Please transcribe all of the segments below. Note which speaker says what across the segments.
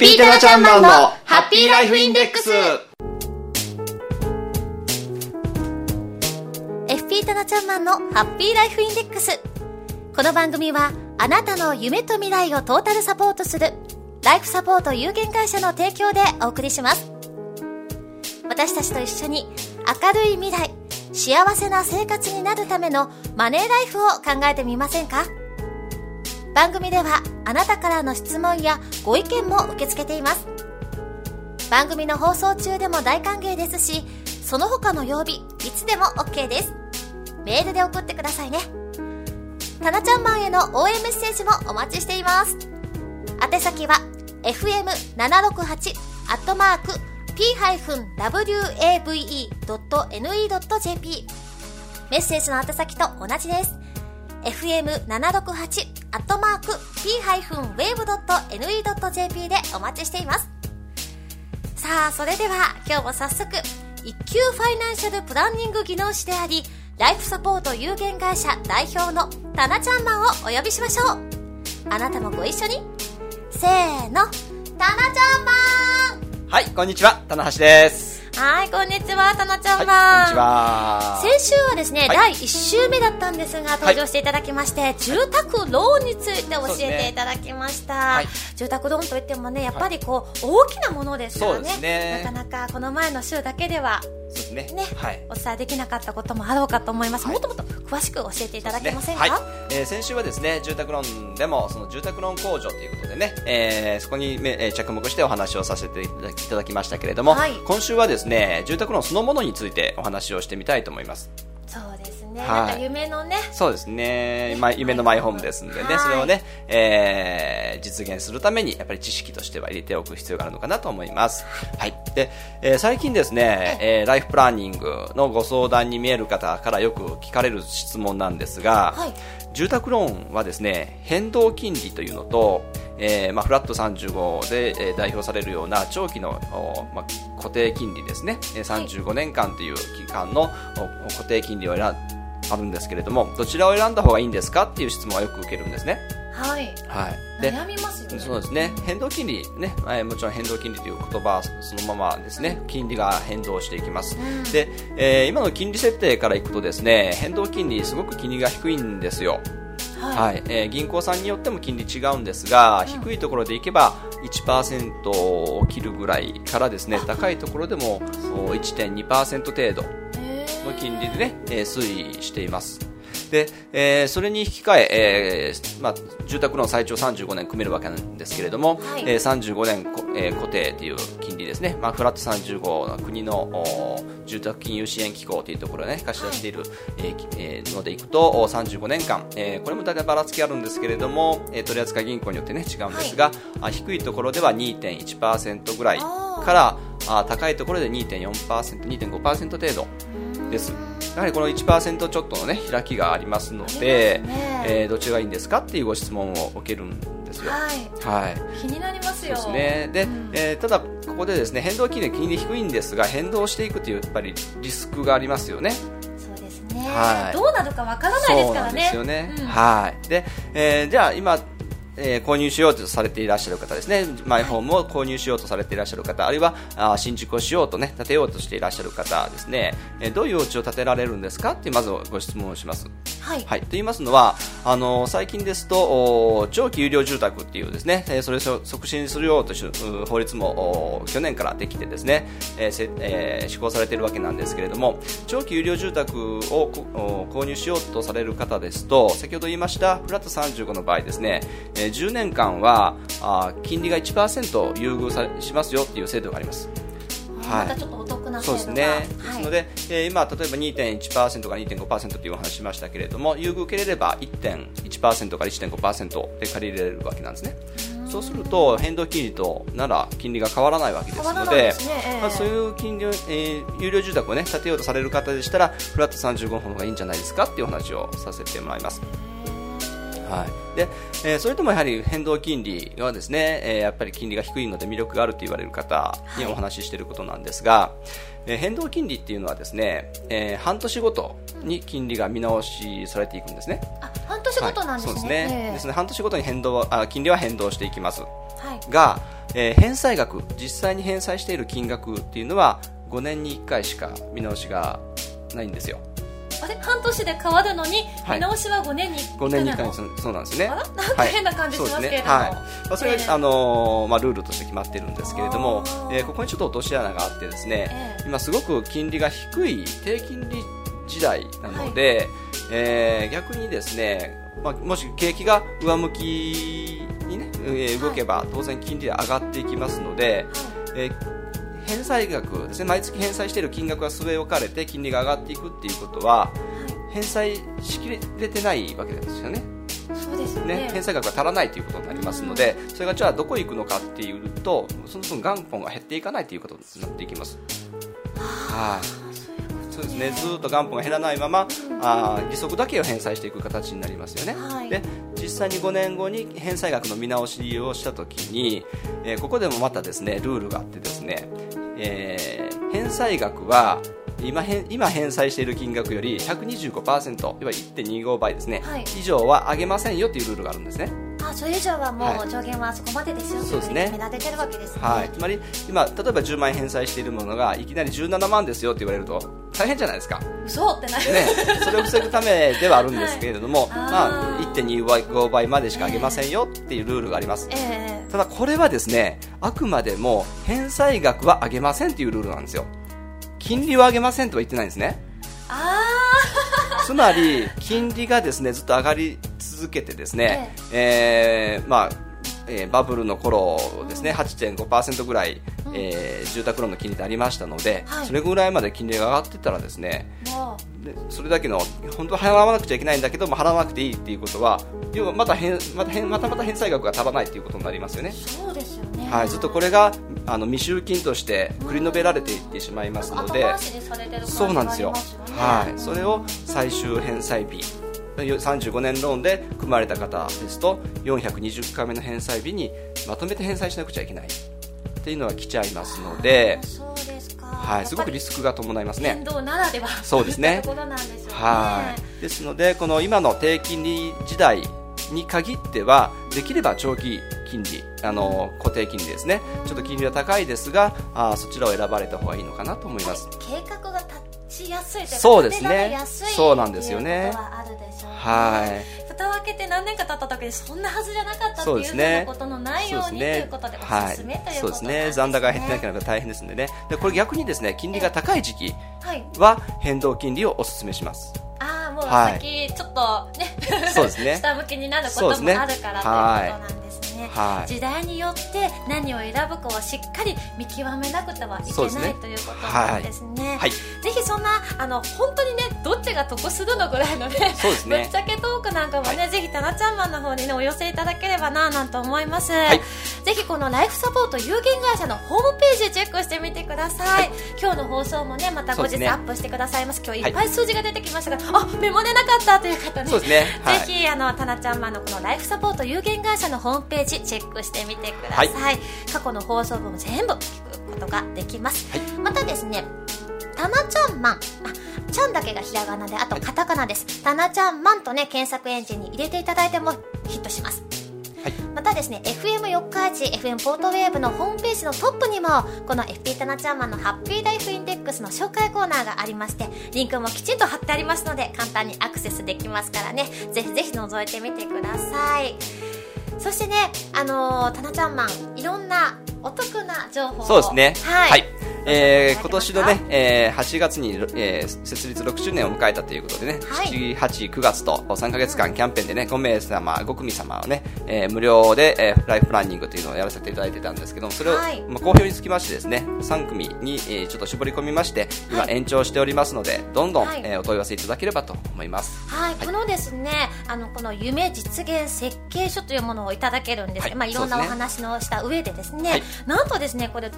Speaker 1: FP タナちゃんマンのハッピーライフインデックス。
Speaker 2: FP タナちゃんマンのハッピーライフインデックス。この番組はあなたの夢と未来をトータルサポートするライフサポート有限会社の提供でお送りします。私たちと一緒に明るい未来幸せな生活になるためのマネーライフを考えてみませんか？番組ではあなたからの質問やご意見も受け付けています。番組の放送中でも大歓迎ですしその他の曜日いつでも OK です。メールで送ってくださいね。タナちゃんマンへの応援メッセージもお待ちしています。宛先は fm768 アットマーク p-wave.ne.jp メッセージの宛先と同じです。fm768 アットマーク p-wave.ne.jp でお待ちしています。さあそれでは今日も早速一級ファイナンシャルプランニング技能士でありライフサポート有限会社代表のタナちゃんマンをお呼びしましょう。あなたもご一緒に。せーのタナちゃんマン。
Speaker 1: はいこんにちは。棚橋です。
Speaker 2: はい、こんにちは、たなちゃん
Speaker 1: はい
Speaker 2: マン。
Speaker 1: こんにちは。
Speaker 2: 先週はですね、
Speaker 1: はい。
Speaker 2: 第1週目だったんですが、登場していただきまして、住宅ローンについて教えていただきました。
Speaker 1: はい。
Speaker 2: 住宅ローンといってもね、やっぱりこう、大きなものですからね。
Speaker 1: すね。
Speaker 2: なかなかこの前の週だけでは、
Speaker 1: ね。
Speaker 2: ね、
Speaker 1: はい。
Speaker 2: お伝えできなかったこともあろうかと思います。
Speaker 1: はい。
Speaker 2: もっともっと詳しく教えていただけませんか、
Speaker 1: はい。えー先週はですね住宅ローンでもその住宅ローン控除ということでね、えーそこにめ、えー着目してお話をさせていただきいただきましたけれども、
Speaker 2: はい。
Speaker 1: 今週はですね住宅ローンそのものについてお話をしてみたいと思います。
Speaker 2: そうですね、
Speaker 1: はい。
Speaker 2: なんか夢のね、
Speaker 1: そうですね、まあ、夢のマイホームですんでね、
Speaker 2: はい。
Speaker 1: それをね、えー実現するために、やっぱり知識としては入れておく必要があるのかなと思います。はい。で、えー最近ですね、えーライフプランニングのご相談に見える方からよく聞かれる質問なんですが、
Speaker 2: はい
Speaker 1: 住宅ローンはですね、変動金利というのと、えーまあ、フラット35で、えー代表されるような長期の、おまあ、固定金利ですね、えー35年間という期間のお固定金利を選んあるんですけれども、どちらを選んだ方がいいんですかっていう質問はよく受けるんですね。
Speaker 2: はい、
Speaker 1: はい。で、
Speaker 2: 悩みますよね。
Speaker 1: そうですね。変動金利ね、えーもちろん変動金利という言葉はそのままですね、金利が変動していきます。
Speaker 2: うん
Speaker 1: で、えー今の金利設定からいくとですね、変動金利すごく金利が低いんですよ。
Speaker 2: はい、
Speaker 1: はい、えー銀行さんによっても金利違うんですが、低いところでいけば1%を切るぐらいからですね、高いところでもお1.2%程度の金利でね、えー推移しています。で、えーそれに引き換ええーまあ、住宅ローン最長35年組めるわけなんですけれども、
Speaker 2: はい。
Speaker 1: えー35年こ、えー固定という金利ですね、まあ、フラット35の国のお住宅金融支援機構というところで、ね、貸し出している、えーきえーのでいくとお35年間、えーこれも大体ばらつきあるんですけれども、えー取扱銀行によって、ね、違うんですが、あ低いところでは2.1%ぐらいからあ高いところで2.4%、2.5%程度です。やはりこの1%ちょっとのね開きがありますので
Speaker 2: ね
Speaker 1: えーどっちがいいんですかっていうご質問を受けるんですよ。
Speaker 2: はい、
Speaker 1: はい。
Speaker 2: 気になりますよ。
Speaker 1: ですね。で、
Speaker 2: うん
Speaker 1: えーただここでですね変動金利金利低いんですが変動していくというやっぱりリスクがありますよね。
Speaker 2: そうですね、
Speaker 1: はい
Speaker 2: どうなるかわからないですからね。
Speaker 1: ですよね。
Speaker 2: うん
Speaker 1: はい。で、えーじゃあ今、えー購入しようとされていらっしゃる方ですね、マイホームを購入しようとされていらっしゃる方、あるいはあー新築をしようとね、建てようとしていらっしゃる方ですね、えーどういうお家を建てられるんですかってまずご質問をします。
Speaker 2: はい、
Speaker 1: はい、と言いますのは、あの最近ですとお長期有料住宅っていうですね、えーそれを促進するようという法律もお去年からできてですね、えーせえー施行されているわけなんですけれども、長期有料住宅を購入しようとされる方ですと、先ほど言いましたフラット35の場合ですね、えー10年間はあー金利が1%優遇されしますよっていう制度があります。はい
Speaker 2: またちょっとお得な制度が
Speaker 1: そうですね、
Speaker 2: はい、
Speaker 1: ですので、えー今、例えば2.1%から2.5%というお話しましたけれども優遇受けれれば1.1%から1.5%で借りれるわけなんですね。そうすると変動金利となら金利が変わらないわけですのでまあ、そういう金利を、えー有料住宅を、ね、建てようとされる方でしたらフラット35の方がいいんじゃないですかっていうお話をさせてもらいます。はい。でえーそれともやはり変動金利はですね、えーやっぱり金利が低いので魅力があると言われる方にお話ししていることなんですが、えー変動金利っていうのはですね、えー半年ごとに金利が見直しされていくんですね。
Speaker 2: あ半年ごとなんですね。
Speaker 1: はい。そうですね。
Speaker 2: ええ。
Speaker 1: ですね。半年ごとに変動あ金利は変動していきます。
Speaker 2: はい、
Speaker 1: が、えー返済額実際に返済している金額っていうのは5年に1回しか見直しがないんですよ
Speaker 2: あれ半年で変わるのに、
Speaker 1: はい。
Speaker 2: 見直しは5年に
Speaker 1: 5年に1回そうなんですね。
Speaker 2: あら？なんか変な感じしますけれども、
Speaker 1: はい。ね。はい。まあ、それが、
Speaker 2: ええ。
Speaker 1: あのーまあ、ルールとして決まってるんですけれどもえーここにちょっと落とし穴があってですね、
Speaker 2: ええ。
Speaker 1: 今すごく金利が低い低金利時代なので、えー逆にですね、まあ、もし景気が上向きに、ねえー動けば当然金利は上がっていきますので、えー返済額ですね毎月返済している金額が据え置かれて金利が上がっていくっていうことは返済しきれてないわけですよね。
Speaker 2: そうですよね。
Speaker 1: ね、返済額が足らないということになりますので、それがじゃあどこへ行くのかっていうとその分元本が減っていかないということになっていきます。はい。そうですね。ずーっと元本が減らないまま、あー利息だけを返済していく形になりますよね、
Speaker 2: はい。
Speaker 1: で実際に5年後に返済額の見直しをしたときに、えーここでもまたですねルールがあってですね、えー返済額は今返今返済している金額より125%要は1.25倍ですね、
Speaker 2: はい。
Speaker 1: 以上は上げませんよっていうルールがあるんですね。
Speaker 2: あそれ以上はも
Speaker 1: はい。
Speaker 2: う上限はそこまでですよ
Speaker 1: そうですね。
Speaker 2: 決められてるわけですね。
Speaker 1: はい、つまり今、例えば10万円返済しているものがいきなり17万ですよって言われると大変じゃないですか、
Speaker 2: 嘘ってなる、
Speaker 1: ね、それを防ぐためではあるんですけれども、
Speaker 2: はい。
Speaker 1: まあ、
Speaker 2: あー。
Speaker 1: 1.25倍までしか上げませんよっていうルールがあります。
Speaker 2: ええ
Speaker 1: ただこれはですねあくまでも返済額は上げませんというルールなんですよ。金利は上げませんとは言ってないんですね。
Speaker 2: あ
Speaker 1: つまり金利がですねずっと上がり続けてですね、えーまあえーバブルの頃ですね8.5%ぐらい、えー住宅ローンの金利ってありましたので、
Speaker 2: はい。
Speaker 1: それぐらいまで金利が上がってたらですねでそれだけの本当は払わなくちゃいけないんだけども払わなくていいっていうことは要はまた返また返またまた返済額が足らないっていうことになりますよね。
Speaker 2: う。そうですよね。
Speaker 1: はい、ずっとこれがあの未収金として繰り延べられていってしまいますので、
Speaker 2: 後回しにされてる感じ
Speaker 1: そうなんですよ。はい、それを最終返済日35年ローンで組まれた方ですと420回目の返済日にまとめて返済しなくちゃいけない。っていうのは来ちゃいますのではい、すごくリスクが伴いますね。
Speaker 2: では
Speaker 1: そうですね。
Speaker 2: とでしょうね。
Speaker 1: はい、ですのでこの今の低金利時代に限ってはできれば長期金利あの固定金利ですね。ちょっと金利は高いですがあーそちらを選ばれた方がいいのかなと思います。
Speaker 2: 計画が立ちやすいというか
Speaker 1: そうですね。そうなんですよね。
Speaker 2: あるで
Speaker 1: はい。
Speaker 2: 蓋を開けて何年か経った時にそんなはずじゃなかったっていうふうなことのないようにということでお
Speaker 1: はい
Speaker 2: すすめという
Speaker 1: そうですね。
Speaker 2: ことですね。
Speaker 1: 残高が減ってなければ大変ですのでね。でこれ逆にですね金利が高い時期
Speaker 2: は
Speaker 1: 変動金利をお勧めします。
Speaker 2: ああもう
Speaker 1: はい。
Speaker 2: 先ちょっとね
Speaker 1: そうですね。
Speaker 2: 下向きになることもあるからということなんですね。
Speaker 1: はい。
Speaker 2: 時代によって何を選ぶかはしっかり見極めなくてはいけない、
Speaker 1: ね。
Speaker 2: ということなんですね、
Speaker 1: はい。
Speaker 2: ぜひそんなあの本当にねどっちが得するのぐらいのね
Speaker 1: そうですね。
Speaker 2: ぶっちゃけトークなんかもね、
Speaker 1: は
Speaker 2: ぜひタナちゃんマンの方にねお寄せいただければななんて思います、
Speaker 1: い。
Speaker 2: ぜひこのライフサポート有限会社のホームページチェックしてみてください、
Speaker 1: はい。
Speaker 2: 今日の放送もねまた後日アップしてくださいます。今日いっぱい数字が出てきましたが、あメモれなかったという方ね。
Speaker 1: そうですね。はい。
Speaker 2: ぜひあのタナちゃんマンのこのライフサポート有限会社のホームページチェックしてみてください、
Speaker 1: は
Speaker 2: 過去の放送分も全部聞くことができます、
Speaker 1: はい。
Speaker 2: またですねタナちゃんマン。あちゃんだけがひらがなであとカタカナです、タナちゃんマンとね検索エンジンに入れていただいてもヒットします。
Speaker 1: はい。
Speaker 2: またですね FM 四日市 FM ポートウェーブのホームページのトップにもこの FP タナちゃんマンのハッピーライフインデックスの紹介コーナーがありましてリンクもきちんと貼ってありますので簡単にアクセスできますからね。ぜひぜひ覗いてみてくださいそしてねあのー、タナちゃんマンいろんなお得な情報を。
Speaker 1: そうですね。
Speaker 2: はい、
Speaker 1: はい。えー今年のね、えー8月に、えー設立6周年を迎えたということでね、
Speaker 2: はい。
Speaker 1: 7、8、9月と3ヶ月間キャンペーンでね、5名様、5組様をね、えー無料で、えーライフプランニングというのをやらせていただいてたんですけども、それを、
Speaker 2: はい
Speaker 1: まあ、好評につきましてですね、3組に、えーちょっと絞り込みまして、今
Speaker 2: はい。
Speaker 1: 延長しておりますので、どんどん、
Speaker 2: はい。
Speaker 1: えーお問い合わせいただければと思います。
Speaker 2: はい、このですね、あのこの夢実現設計書というものをいただけるんです。
Speaker 1: はい
Speaker 2: まあいろんなお話のした上でですね、
Speaker 1: はい。
Speaker 2: なんとですねこれ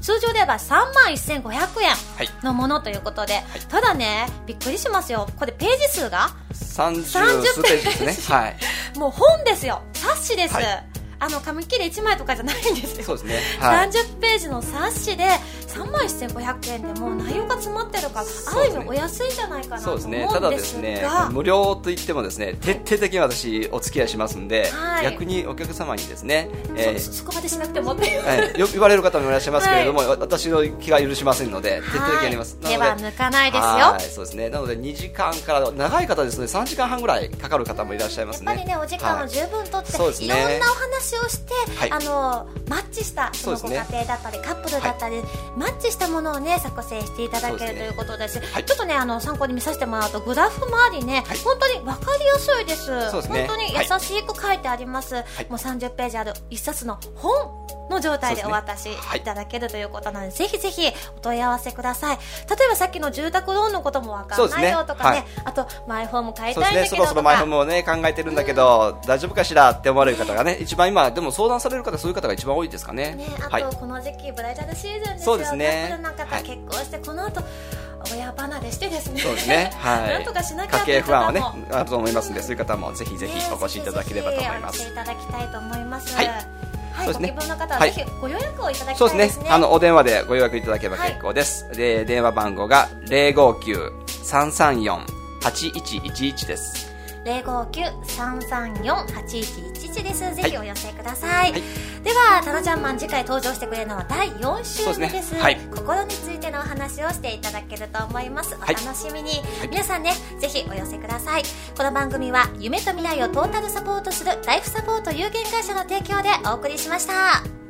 Speaker 2: 通常では3万1500円
Speaker 1: はい。
Speaker 2: のものということで、ただねびっくりしますよ。これページ数が
Speaker 1: 30
Speaker 2: 30
Speaker 1: 数ページですね。はい。
Speaker 2: もう本ですよ。冊子です、
Speaker 1: はい
Speaker 2: あの紙切れ1枚とかじゃないんですよ。
Speaker 1: そうですね。はい。
Speaker 2: 30ページの冊子で3万1500円でもう内容が詰まってるから、ある意味お安いんじゃないかなと思うんですが。
Speaker 1: ただですね無料といってもですね徹底的に私お付き合いしますんで、はい、逆にお客様にですね、
Speaker 2: えー、そそこまでしなくてもって、
Speaker 1: はい、よ言われる方もいらっしゃいますけれども、はい、私の気が許しませんので徹底的にやります。
Speaker 2: では抜かないですよ。
Speaker 1: はいそうですね。なので2時間から長い方ですね3時間半ぐらいかかる方もいらっしゃいますね。
Speaker 2: やっぱりねお時間を十分とって、はい、いろんなお話をして、あのマッチしたそのご家庭だったり、カップルだったり、マッチしたものをね作成していただけるということです。ちょっとねあの参考に見させてもらうとグラフもありね、本当に分かりやすいです、本当に優しく書いてあります、もう30ページある一冊の本の状態でお渡しいただけるということなので、ぜひぜひお問い合わせください例えばさっきの住宅ローンのこともわかんないよとかね、あとマイホーム買いたいんだけどそろ
Speaker 1: そろマイホームをね考えてるんだけど、大丈夫かしらって思われる方がね一番今でも相談される方そういう方が一番多いですかね
Speaker 2: ねあと、この時期ブライダルシーズンですよそうですねカップルの方、結婚してこの後親離れしてですね。そうですね。はい。なんとかしなきゃ
Speaker 1: 家計不安はねあると思いますので、そういう方もぜひぜひお越しいただければと思います。
Speaker 2: いただきたいと思います。はい。はい、そうですね、ご希望の方はぜひご予約をいただきたいですね、はい、そうですね。
Speaker 1: あのお電話でご予約いただければ結構です、はい、で電話番号が059-334-8111です。
Speaker 2: 059-334-8111ッシュです。ぜひお寄せください。はい、では、タロちゃんマン次回登場してくれるのは第4週目です。ですねはい、心についてのお話をしていただけると思います。お楽しみに。はい、皆さんね、ぜひお寄せください。この番組は夢と未来をトータルサポートするライフサポート有限会社の提供でお送りしました。